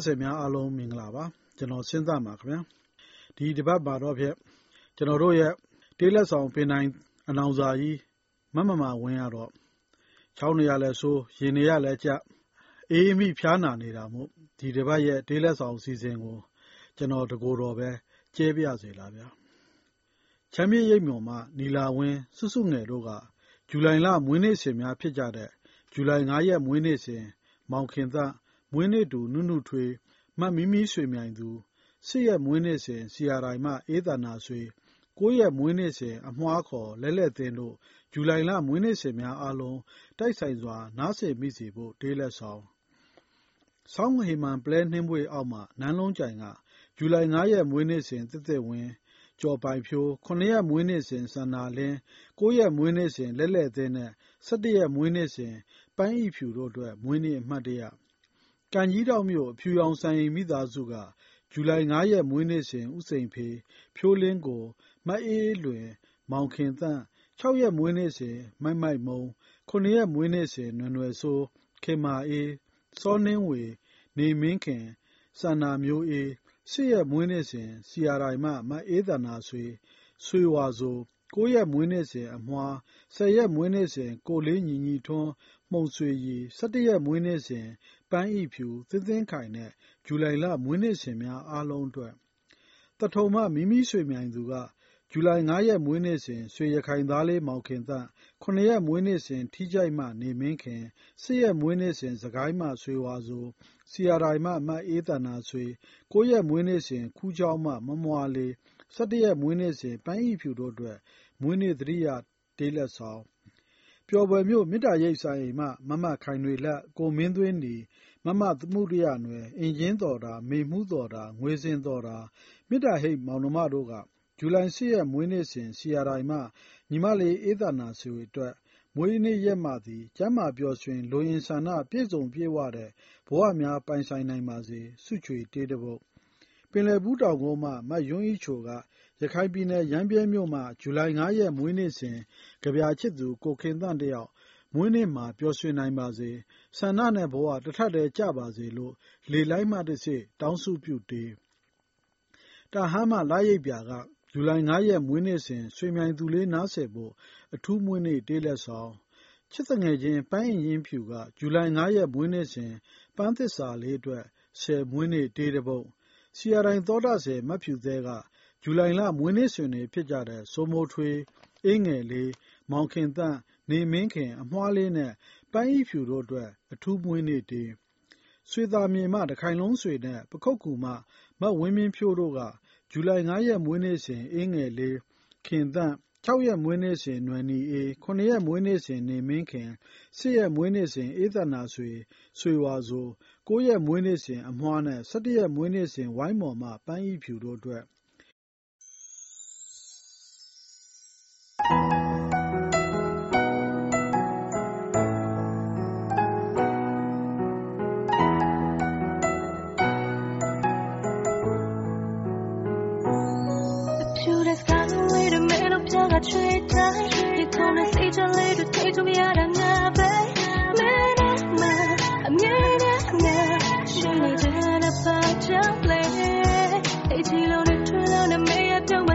ရရှင်များအားလုံးမင်္ဂလာပါကျွန်တော်စဉ်းစားပါခင်ဗျာဒီတပတ်ပါတော့ဖြင့်ကျွန်တော်တို့ရဲ့တေးလက်ဆောင်ပင်တိုင်းအနောင်စာကြီးမမမဝင်ရတော့ချောင်းနေရလဲဆိုရင်နေရလဲကြအေးမိဖျားနာနေတာမို့ဒီတပတ်ရဲ့တေးလက်ဆောင်စီစဉ်ကို ကျွန်တော်တကိုယ်တော်ပဲကျဲပြစေလားဗျာချမ်းမြေရိပ်မြော်မှနီလာဝင်းစွစွငယ်တို့ကဇူလိုင်လမွေးနေ့စဉ်များဖြစ်ကြတဲ့ဇူလိုင်9ရက်မွေးနေ့စဉ်မောင်ခင်သ မွေးနေ့တူနုနုထွေး မမီမီရွှေမြိုင်သူ ၈ ရက်မွေးနေ့စဉ်စီယာတိုင်မှ အေးသန္တာဆွေ ၉ ရက်မွေးနေ့စဉ် အမွှားခေါ် လဲ့လဲ့သင်းတို့ ဇူလိုင်လ မွေးနေ့စဉ်များအားလုံး တိုက်ဆိုင်စွာ နားဆင်မိစေဖို့ တေးလက်ဆောင်။ဆောင်းဟေမာန်ပုလဲနှင်းဘွေ့အောက်မှာ နန်းလုံးကြိုင်က ဇူလိုင် ၅ ရက်မွေးနေ့စဉ် သစ်သစ်ဝင်း၊ကျော်ပိုင်ဖြိုး၊၇ ရက်မွေးနေ့စဉ် စန္ဒာလင်း၊၉ ရက်မွေးနေ့စဉ် လဲ့လဲ့သင်းနဲ့ ၁၁ ရက်မွေးနေ့စဉ် ပန်းအိဖြူတို့အတွက် မွေးနေ့အမှတ်တရ ကံကြီးထောင့်မြို့ အဖြူရောင်စံအိမ်မိသားစုက ဇူလိုင် ၅ ရက် မွေးနေ့စဉ် ဦးစိန်ဖေ၊ဖြိုးလင်းကို၊မအေးအေးလွင်၊မောင်ခင်သန့်၊၆ ရက်မွေးနေ့စဉ် မိုက်မိုက်မုန်း၊၇ ရက်မွေးနေ့စဉ် နွယ်နွယ်စိုး၊ခင်မာအေး၊စောနှင်းဝေ၊နေမင်းခင်၊စန္ဒာမျိုးအေး၊၈ ရက်မွေးနေ့စဉ်စီယာတိုင်မှမအေးသန္တာဆွေ၊ဆွေဝါဆို၊၉ ရက်မွေးနေ့စဉ် အမွှား၊၁၀ ရက်မွေးနေ့စဉ် ကိုလေးညီညီထွန်း၊မှုန်ဆွေရည်၊၁၁ ရက်မွေးနေ့စဉ် ပန်းအိဖြူ၊သင်းသင်းခိုင်နဲ့ ဇူလိုင်လ မွေးနေ့စဉ်များ အားလုံးအတွက်။သထုံမှ မီးမီးရွှေမြိုင်သူက ဇူလိုင် ၅ ရက် မွေးနေ့စဉ် ရွှေရခိုင်သားလေး မောင်ခင်သန့်၊၇ ရက် မွေးနေ့စဉ် ထီးချိုင့်မှ နေမင်းခင်၊၈ ရက် မွေးနေ့စဉ် စစ်ကိုင်းမှ ဆွေဝါဆို၊စီယာတိုင်မှ မအေးသန္တာဆွေ၊၉ ရက်မွေးနေ့စဉ် ခူးချောင်းမှ မမွှာလေး၊၁၁ ရက်မွေးနေ့စဉ် ပန်းအိဖြူတို့အတွက် မွေးနေ့ သတိရတေးလက်ဆောင်။ ပျော်ဘွယ်မြို့ မေတ္တာရိပ်စံအိမ်မှ မမခိုင်နွေလတ်၊ကိုမင်းသွေးနီ၊မမသမုဒယနွယ်၊အင်ကြင်းသော်တာ၊မေမှူးသော်တာ၊ငွေစင်သော်တာ၊မေတ္တာဟိတ် မောင်နှမတို့က ဇူလိုင်၈ရက် မွေးနေ့စဉ်စီယာတိုင်မှ ညီမလေး အေးသန္တာဆွေအတွက် မွေးနေ့ရက်မှသည် ကျန်းမာပျော်ရွှင် လိုအင်ဆန္ဒပြည့်စုံပြည့်ဝတဲ့ ဘဝများ ပိုင်ဆိုင်နိုင်ပါစေ ဆုချွေတေးတပုဒ်။ပင်လယ်ဘူးတောင်ကုန်းမှ မယွန်းအိချိုက ရခိုင်ပြည်နယ် ရမ်းဗြဲမြို့မှဇူလိုင် ၅ ရက် မွေးနေ့စဉ် ကဗျာချစ်သူ ကိုခင်သန့်တယောက် မွေးနေ့မှာ ပျော်ရွှင်နိုင်ပါစေ၊ဆန္ဒနဲ့ဘဝ တထပ်တည်းကျပါစေလို့ လေလှိုင်းမှတဆင့် တောင်းစုပြုတေး။တာဟန်းမှ လရိပ်ပြာက ဇူလိုင် ၅ ရက် မွေးနေ့စဉ် ရွှေမြိုင်သူလေး နားဆင်ဖို့ အထူးမွေးနေ့ တေးလက်ဆောင်။ချစ်သူငယ်ချင်း ပန်းအိမ်ရင်းဖြူက ဇူလိုင် ၅ ရက် မွေးနေ့စဉ် ပန်းသစ္စာလေးအတွက်ဆည်မွေးနေ့ တေးတပုဒ်။စီယာတိုင် သောတဆည်မဖြူသဲက ဇူလိုင်လ မွေးနေ့စဉ်တွေဖြစ်ကြတဲ့ စိုးမိုးထွေး၊အေးငယ်လေး၊မောင်ခင်သန့်၊နေမင်းခင်၊အမွှားလေးနဲ့ ပန်းအိဖြူတို့အတွက် အထူးမွေးနေ့တေး။ဆွေသာမြေမှတခိုင်လုံးဆွေနဲ့ ပခုက္ကူမှမဝင်းမင်းဖြိုးတို့က ဇူလိုင် ၅ ရက်မွေးနေ့စဉ် အေးငယ်လေး၊ခင်သန့်၊၆ ရက်မွေးနေ့စဉ် နွယ်နီအေး၊၇ ရက်မွေးနေ့စဉ် နေမင်းခင်၊၈ ရက်မွေးနေ့စဉ် အေးသန္တာဆွေ၊ဆွေဝါဆို၊၉ ရက်မွေးနေ့စဉ် အမွှားနဲ့ ၁၁ ရက်မွေးနေ့စဉ် ဝိုင်းမော်မှပန်းအိဖြူတို့အတွက် ချွေတိုင်းဒီခုနဲ့စိတ်ချလေးတို့ထိတ်ထုံရတာငါပဲမင်းနဲ့မအမြဲတမ်းငါရှိနေတဲ့ပါချောင်းလေအချီလုံးနဲ့ထွေးလုံးနဲ့မေးရပြုံး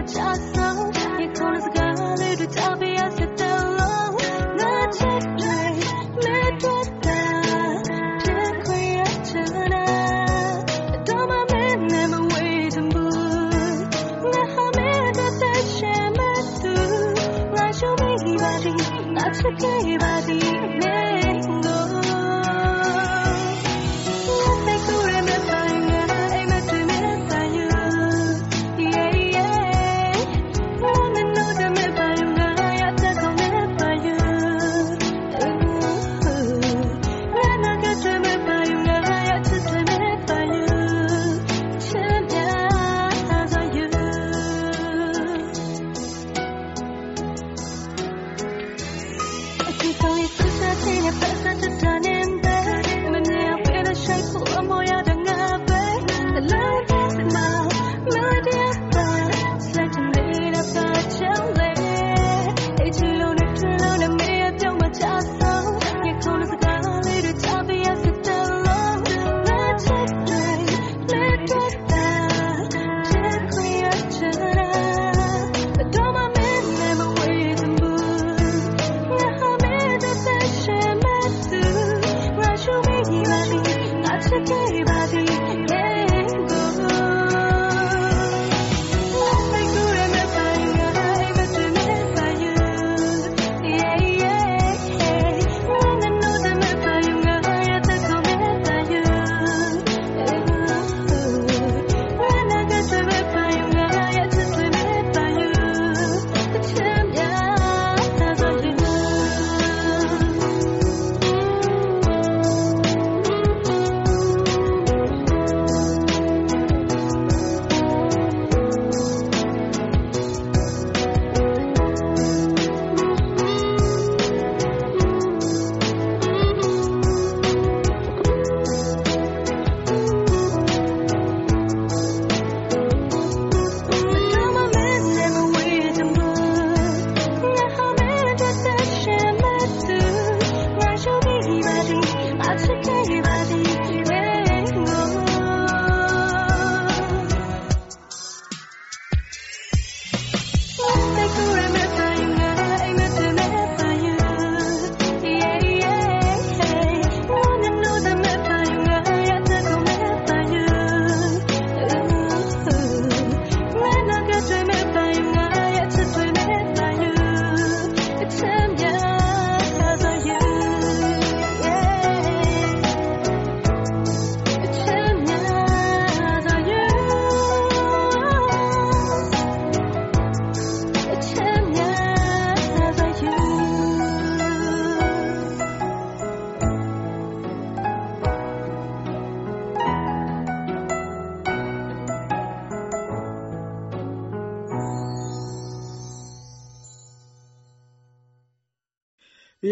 အခုဆုံးရစစချင်း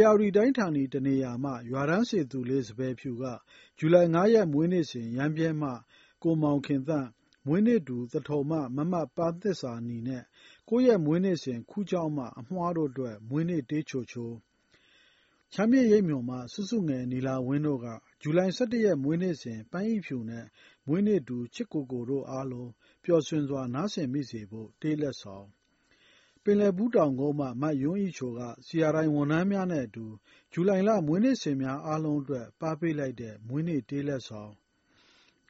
ရာဝတီတိုင်းဌာနီတနေရာမှ ရွာတန်းစေသူလေးစပယ်ဖြူက ဇူလိုင် ၅ ရက် မွေးနေ့စဉ် ရမ်းဗြဲမှ ကိုမောင်ခင်သန့်၊မွေးနေ့တူ သထုံမှ မမပန်းသစ္စာနီနဲ့၉ရက်မွေးနေ့စဉ် ခူးချောင်းမှ အမွှားတို့အတွက် မွေးနေ့တေးချိုချို၊ချမ်းမြေ့ရိပ်မြော်မှ စုစုငယ် နီလာဝင်းတို့က ဇူလိုင် ၁၁ ရက် မွေးနေ့စဉ် ပန်းအိဖြူနဲ့ မွေးနေ့တူ ချစ်ကိုကိုတို့အားလုံး ပျော်ရွှင်စွာ နားဆင်မိစေဖို့ တေးလက်ဆောင်၊ ပင်လယ်ဘူးတောင်ကုန်းမှ မယွန်းအိချိုကစီအာတိုင်ဝန်ထမ်းများနဲ့အတူ ဇူလိုင်လ မွေးနေ့စဉ်များအားလုံးအတွက်ပါးပေးလိုက်တဲ့ မွေးနေ့တေးလက်ဆောင်၊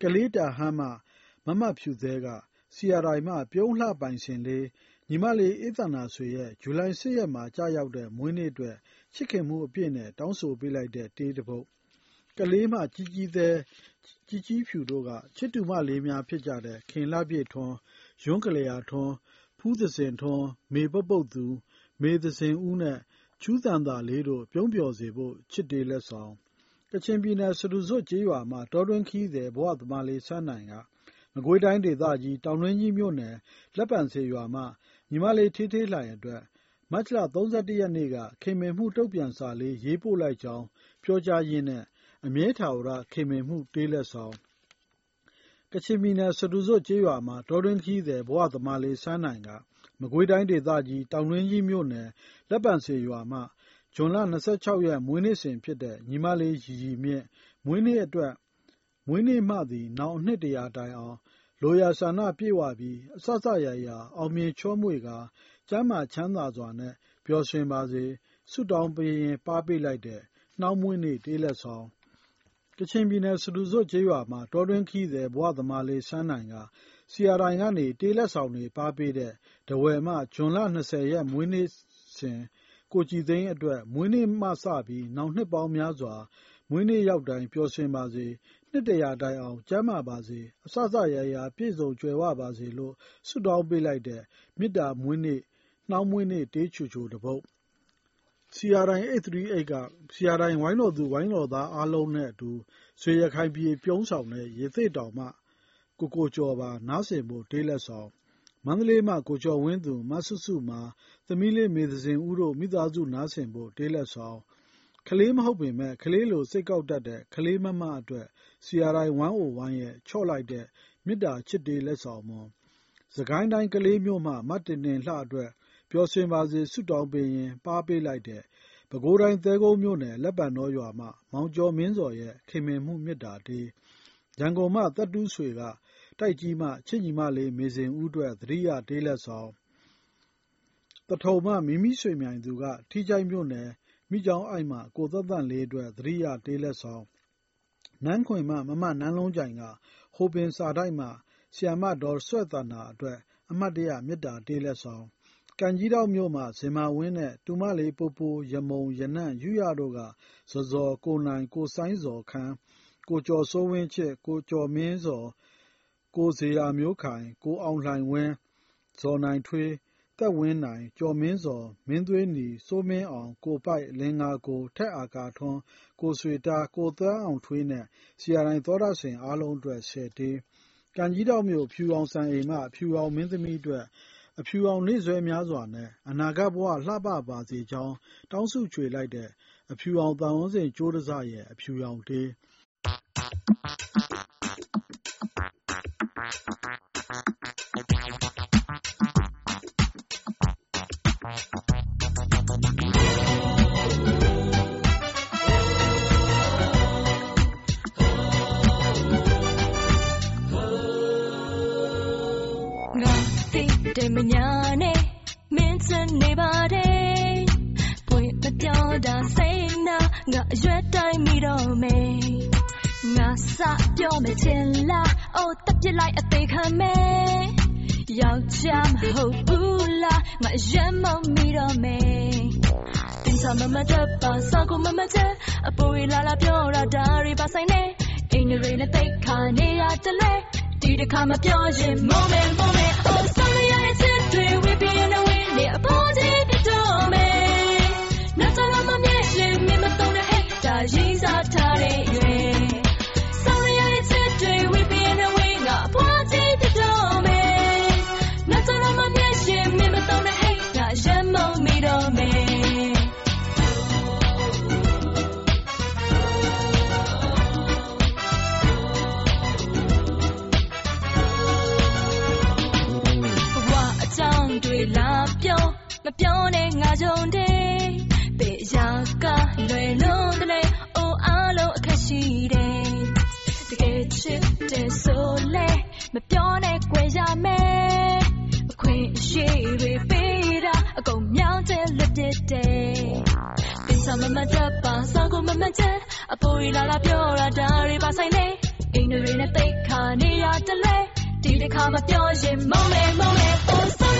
ကလေးတာဟန်းမှ မမဖြူသဲကစီအာတိုင်မှ ပြုံးလှပိုင်ရှင်လေး ညီမလေး အေးသန္တာဆွေရဲ့ ဇူလိုင် ၈ ရက်မှာ ကျရောက်တဲ့ မွေးနေ့အတွက် ချစ်ခင်မှုအပြည့်နဲ့ တောင်းဆိုပေးလိုက်တဲ့ တေးတစ်ပုဒ်၊ကလေးမှကြီးကြီးသဲ ကြီးကြီးဖြူတို့က ချစ်တူမလေးများဖြစ်ကြတဲ့ ခင်လှပြည့်ထွန်း၊ယွန်းကလျာထွန်း၊ ဖူးသဇင်ထွန်း၊မေပုပ်ပုပ်သူ၊မေသဇင်ဦးနဲ့ချူးသံသာလေးတို့ ပြုံးပျော်စေဖို့ ချစ်တေးလက်ဆောင်၊ကချင်ပြည်နယ်စတုဇွပ်ကျေးရွာမှ တောတွင်းခရီးသည် ဘဝသမားလေး စန်းနိုင်က မကွေးတိုင်းဒေသကြီး တောင်တွင်းကြီးမြို့နယ် လက်ပံဆိပ်ရွာမှ ညီမလေးဌေးဌေးလှိုင်အတွက် မတ်လ ၃၁ ရက်နေ့က ခင်မင်မှုတုံ့ပြန်စာလေး ရေးပို့လိုက်ကြောင်း ပြောကြားရင်းနဲ့ အမြဲထာဝရ ခင်မင်မှုတေးလက်ဆောင်၊ ကချင်ပြည်နယ်စတုဇွပ်ကျေးရွာမှတောတွင်းခရီးသည် ဘဝသမားလေး စန်းနိုင်က မကွေးတိုင်းဒေသကြီး တောင်တွင်းကြီးမြို့နယ် လက်ပံဆိပ်ရွာမှ ဇွန်လ ၂၆ ရက် မွေးနေ့စဉ်ဖြစ်တဲ့ ညီမလေး ရီရီမြင့် မွေးနေ့အတွက် မွေးနေ့မှသည် နောင်အနှစ်တရာတိုင်အောင် လိုရာဆန္ဒပြည့်ဝပြီး အစစအရာရာ အောင်မြင်ချောမွေ့ကာ ကျန်းမာချမ်းသာစွာနဲ့ ပျော်ရွှင်ပါစေ ဆုတောင်းပေးရင်း ပါးပေးလိုက်တဲ့ နှောင်းမွေးနေ့ တေးလက်ဆောင်၊ ကချင်ပြည်နယ်စတုဇွပ်ကျေးရွာမှတောတွင်းခရီးသည် ဘဝသမားလေးစန်းနိုင်ကစီအာတိုင်ကနေ တေးလက်ဆောင်တွေ ပါးပေးတဲ့ ထားဝယ်မှဇွန်လ ၂၀ ရက် မွေးနေ့စဉ် ကိုကြည်သိန်းအတွက် မွေးနေ့မှစပြီး နောင်နှစ်ပေါင်းများစွာ မွေးနေ့ရောက်တိုင်း ပျော်ရွှင်ပါစေ နှစ်တရာတိုင်အောင် ကျန်းမာပါစေ အစစအရာရာ ပြည့်စုံကြွယ်ဝပါစေလို့ ဆုတောင်းပေးလိုက်တဲ့ မေတ္တာမွေးနေ့ နှောင်းမွေးနေ့ တေးချိုချိုတစ်ပုဒ်၊ စီအာတိုင်838ကစီအာတိုင်ဝိုင်းတော်သူ ဝိုင်းတော်သားအားလုံးနဲ့အတူဇွပ်ရခိုင်ပြည်ပြုံးဆောင်တဲ့ ရသေ့တောင်မှ ကိုကိုကျော်ပါ နားဆင်ဖို့ တေးလက်ဆောင်၊မန္တလေးမှ ကိုကျော်ဝင်းသူ မစုစုမှာသမီးလေးမေသဇင်ဦးတို့ မိသားစုနားဆင်ဖို့ တေးလက်ဆောင်၊ကလေးမဟုတ်ပေမယ့်ကလေးလို စိတ်ကောက်တတ်တဲ့ ကလေးမမအတွက်စီအာတိုင်101 ရဲ့ ချော့လိုက်တဲ့ မေတ္တာချစ်တေးလက်ဆောင်မွှန်၊စစ်ကိုင်းတိုင်း ကလေးမြို့မှ မတင်တင်လှအတွက် ပျော်ရွှင်ပါစေ ဆုတောင်းပေးရင်း ပါးပေးလိုက်တဲ့ ပဲခူးတိုင်း သဲကုန်းမြို့နယ် လက်ပံတောရွာမှ မောင်ကျော်မင်းဇော်ရဲ့ ခင်မင်မှုမေတ္တာတေး၊ရန်ကုန်မှ သက်တူးဆွေက တိုက်ကြီးမှ ချစ်ညီမလေး မေဇင်ဦးအတွက် သတိရတေးလက်ဆောင်၊သထုံမှ မီးမီးရွှေမြိုင်သူက ထီးချိုင့်မြို့နယ် မိကျောင်းအိုင့်မှ ကိုသက်သန့်လေးအတွက် သတိရတေးလက်ဆောင်၊နန်းခွင်မှ မမနန်းလုံးကြိုင်က ဟိုပင်စာတိုက်မှ ဆရာမ ဒေါ်ဆွဲ့သန္တာအတွက် အမှတ်တရ မေတ္တာတေးလက်ဆောင်၊ ကံကြီးဒေါင့်မြို့မှဇင်မာဝင်းနဲ့တူမလေး ပိုးပိုးရမုံရနံ့ယုယတို့က ဇော်ဇော် ကိုနိုင် ကိုစိုင်းဇော်ခမ်း ကိုကျော်စိုးဝင်းချစ် ကိုကျော်မင်းဇော် ကိုဇေယျာမျိုးခိုင် ကိုအောင်လှိုင်ဝင်း ဇော်နိုင်ထွေး သက်ဝင်းနိုင် ကျော်မင်းဇော် မင်းသွေးနီ စိုးမင်းအောင် ကိုပိုက် လင်္ကာကို ထက်အာကာထွန်း ကိုဆွေတား ကိုသန်းအောင်ထွေးနဲ့စီအာတိုင်သောတရှင် အားလုံးအတွက် ၁၀ တေး၊ကံကြီးဒေါင့်မြို့အဖြူရောင်စံအိမ်မှအဖြူရောင်မင်းသမီးအတွက် အဖြူရောင်နေ့စွဲများစွာနဲ့ အနာဂတ်ဘဝလှပပါစေကြောင်း တောင်းဆုချွေလိုက်တဲ့ အဖြူရောင်သံယောဇဉ်ကြိုးတစရဲ့ အဖြူရောင်တေး ဟုတ်ဘူးလားငါရဲ့မမိတော့မယ်တင်ချမမတက်ပါစာကိုမမတက်အပေါ်လာလာပြောတာဒါတွေပါဆိုင်နေအင်းတွေနဲ့တိတ်ခါနေရတလဲဒီတစ်ခါမပြောရင် moment မပြောနဲ့ကြွယ်ရမယ်အခွင့်အရေးတွေပေးတာအကုန်မြောင်းတဲ့လွတ်ပြစ်တယ်ပြန်စမမတတ်ပါစောက်ကိုမမချက်အပေါ်ရလာလာပြောတာဒါတွေပါဆိုင်လေအိမ်တွေနဲ့တိတ်ခါနေရတလဲဒီတစ်ခါမပြောရင်မုန်းလေမုန်းလေပို့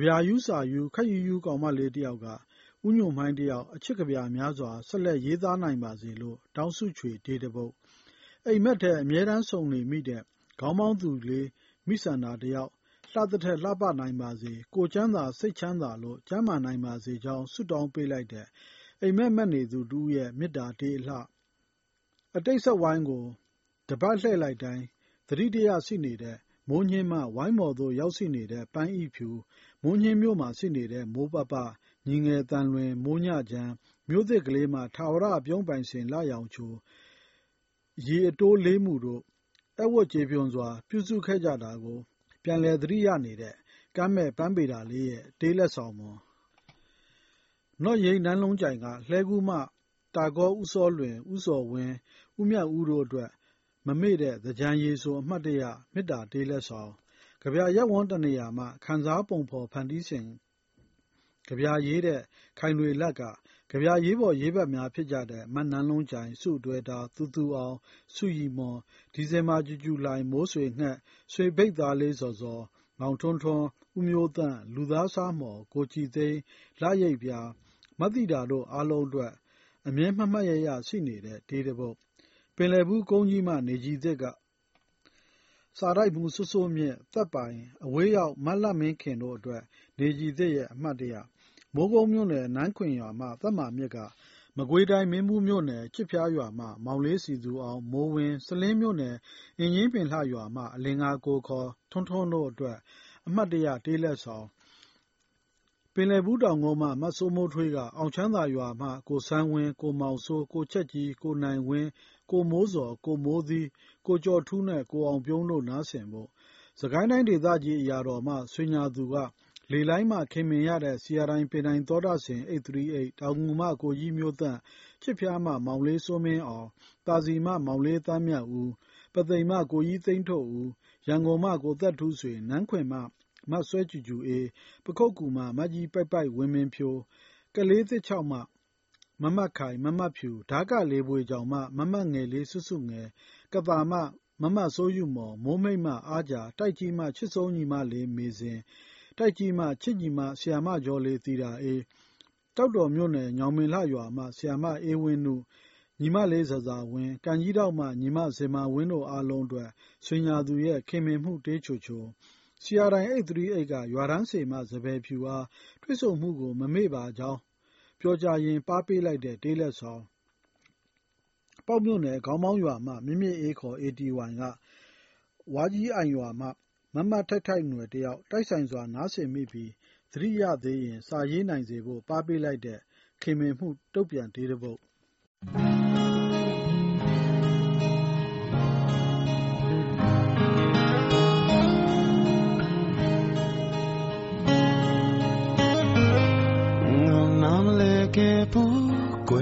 ကြပြာယူစာယူခက်ယူယူကောင်မလေးတယောက်ကဥညွန့်မိုင်းတယောက် အချစ်ကြပြာများစွာ ဆက်လက်ရေးသားနိုင်ပါစေလို့ တောင်းစုချွေဒေးတပုတ်အိမ်မက်တဲ့အမြဲတမ်းစုံနေမိတဲ့ ခေါင်းပေါင်းသူလေး မိဆန္ဒတယောက် လှတဲ့ထက်လှပနိုင်ပါစေ ကိုချမ်းသာစိတ်ချမ်းသာလို့ ကျမ်းမာနိုင်ပါစေကြောင်း ဆုတောင်းပေးလိုက်တဲ့ အိမ်မက်မက်နေသူတူရဲ့ မေတ္တာတေးအလှ အတိတ်ဆက်ဝိုင်းကို တပတ်လှည့်လိုက်တိုင်း သတိတရရှိနေတဲ့ မိုးညင်းမှ ဝိုင်းမော်သို့ ရောက်ရှိနေတဲ့ ပန်းဤဖြူ မိုးညင်းမြို့မှာရှိနေတဲ့ မိုးပပ ညီငယ်တန်လွင် မိုးညချမ်းမြို့သစ်ကလေးမှထာဝရပြုံးပိုင်ရှင်လာရောင်ချိုရေအတိုးလေးမှုတို့အဝတ်ကြေပြွန်စွာ ပြုစုခဲ့ကြတာကို ပြန်လည်သတိရနေတဲ့ ကမ်းမဲ့ပန်းပေတာလေးရဲ့ တေးလက်ဆောင်မွန် နော့ရိတ်နန်းလုံးကြိုင်က လှဲကူးမှတာကောဥစောလွင်ဥစော်ဝင်းဥမြတ်ဦးတို့အတွက် မမေ့တဲ့သကြံရည်ဆို အမှတ်တရ မေတ္တာတေးလက်ဆောင် ကြပြရက်ဝန်းတနေရာမှ ခံစားပုံဖော်ဖန်တီးစဉ်ကြပြရေးတဲ့ ခိုင်လွေလက်ကကြပြရေးပေါ်ရေးဘက်များဖြစ်ကြတဲ့မတ်နန်းလုံးကြိုင်စုတွဲတာသူသူအောင်စုရီမွန် ဒီဇင်ဘာကျူကျူလိုင် မိုးဆွေငှက် ဆွေဘိတ်သားလေးစော်စော် မောင်ထွန်းထွန်း ဦးမျိုးတန့် လူသားစားမော် ကိုကြည်သိန်း လရိပ်ပြာမတ်တိတာတို့အားလုံးအတွက် အမြဲ မှတ်မှတ်ရရရှိနေတဲ့ဒေးတပုတ်ပင်လယ်ဘူးကုန်းကြီးမှ နေကြည်သစ်က စာတိုက်မှုဆွဆွမြင့် သက်ပိုင် အဝေးရောက်မတ်လမင်းခင်တို့အတွက် နေကြည် သစ်ရဲ့ အမှတ်တရ မိုးကုံးမြို့နယ် နန်းခွင်ရွာမှသက်မာမြစ်က မကွေးတိုင်း မင်းဘူးမြို့နယ်ချစ်ဖျားရွာမှမောင်လေးစီသူအောင် မိုးဝင်းစလင်းမြို့နယ် အင်ကြီးပင်လှရွာမှအလင်္ကာကို ခေါ် ထွန်းထွန်းတို့အတွက် အမှတ်တရ တေးလက်ဆောင် ပင်လယ်ဘူး တောင်ကုန်းမှမတ်စိုးမိုးထွေးက အောင်ချမ်းသာရွာမှ ကိုဆန်းဝင်း ကိုမောင်စိုး ကိုချက်ကြီး ကိုနိုင်ဝင်း ကိုမိုးစော် ကိုမိုးသီး ကိုကျော်ထူးနဲ့ ကိုအောင်ပြုံးတို့ နားဆင်ဖို့စကိုင်းတိုင်းဒေသကြီး အရာတော်မှ ဆွေညာသူက လေလိုင်းမှ ခင်မင်ရတဲ့စီရတိုင်းပင်တိုင်းသောတာစဉ်838 တောင်ငူမှ ကိုကြီးမျိုးသန့် ချစ်ဖျားမှ မောင်လေးစိုးမင်းအောင်တာစီမှ မောင်လေးတမ်းမြတ်ဦးပသိမ်မှ ကိုကြီးသိန်းထုတ်ဦး ရန်ကုန်မှ ကိုသက်ထူးဆွေ နန်းခွင်မှ မဆွဲကျူကျူအေး ပခုတ်ကူမှမကြီးပိုက်ပိုက်ဝင်းမင်းဖြိုး ကလေးသစ်ချောက်မှ မမတ်ခိုင် မမတ်ဖြူဓာကလေးပွေကြောင်မှ မမတ်ငယ်လေးစွစွငယ်ကပါမှ မမတ်စိုးယူမော် မိုးမိတ်မှ အားကြတိုက်ကြီးမှ ချစ်ဆုံးညီမလေးမေစဉ်တိုက်ကြီးမှ ချစ်ညီမဆီယာမကျော်လေးသီတာအေးတောက်တော်မြို့နယ် ညောင်မင်လှရွာမှဆီယာမအေးဝင်းနု ညီမလေးဇဇာဝင်းကန်ကြီးတော့မှ ညီမဇေမာဝင်းတို့အားလုံးအတွက် ဆွေညာသူရဲ့ ခင်မင်မှုတေးချိုချို ဆီယာတိုင်း838 က ရွာတန်းစေမစပယ်ဖြူအား တွေ့ဆုံမှုကို မမေ့ပါကြောင်း ပြောကြရင်ပါပေးလိုက်တဲ့ တေးလက်ဆောင် ပေါက်မြို့နယ် ခေါင်းပေါင်းရွာမှ မြင့်မြင့်အေး ခေါ် ATY ကဝါကြီးအိုင်ရွာမှ မမတ်ထိုက်ထိုက်နွယ် တယောက် တိုက်ဆိုင်စွာ နားဆင်မိပြီး သတိရသေးရင် စာရေးနိုင်စေဖို့ ပါပေးလိုက်တဲ့ ခင်မင်မှု တုတ်ပြန်တေးတပု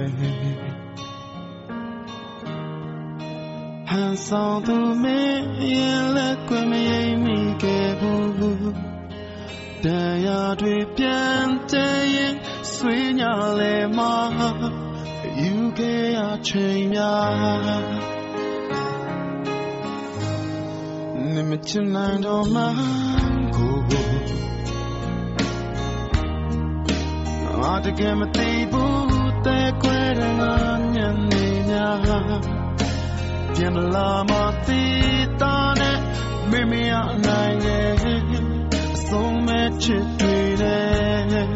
တ်ဟန်ဆောင်သူမင်းရဲ့လက်ကွယ်မရိပ်မိခဲ့ဘူးတရားတွေပြန်တည်ရင်ဆွေးညာလဲမှာယူခဲ့ရချိန်များနေမချင်နိုင်တော့မှကိုငါတကယ်မသိဘူး တဲ့ခွဲတဲ့ငါညနေညာပြန်လာမသိတာနဲ့မိမိအနိုင်ရဲ့အဆုံးမဲ့ချစ်တွေနဲ့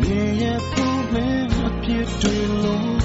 မြင်ရပူမင်းအပြစ်တွေလို့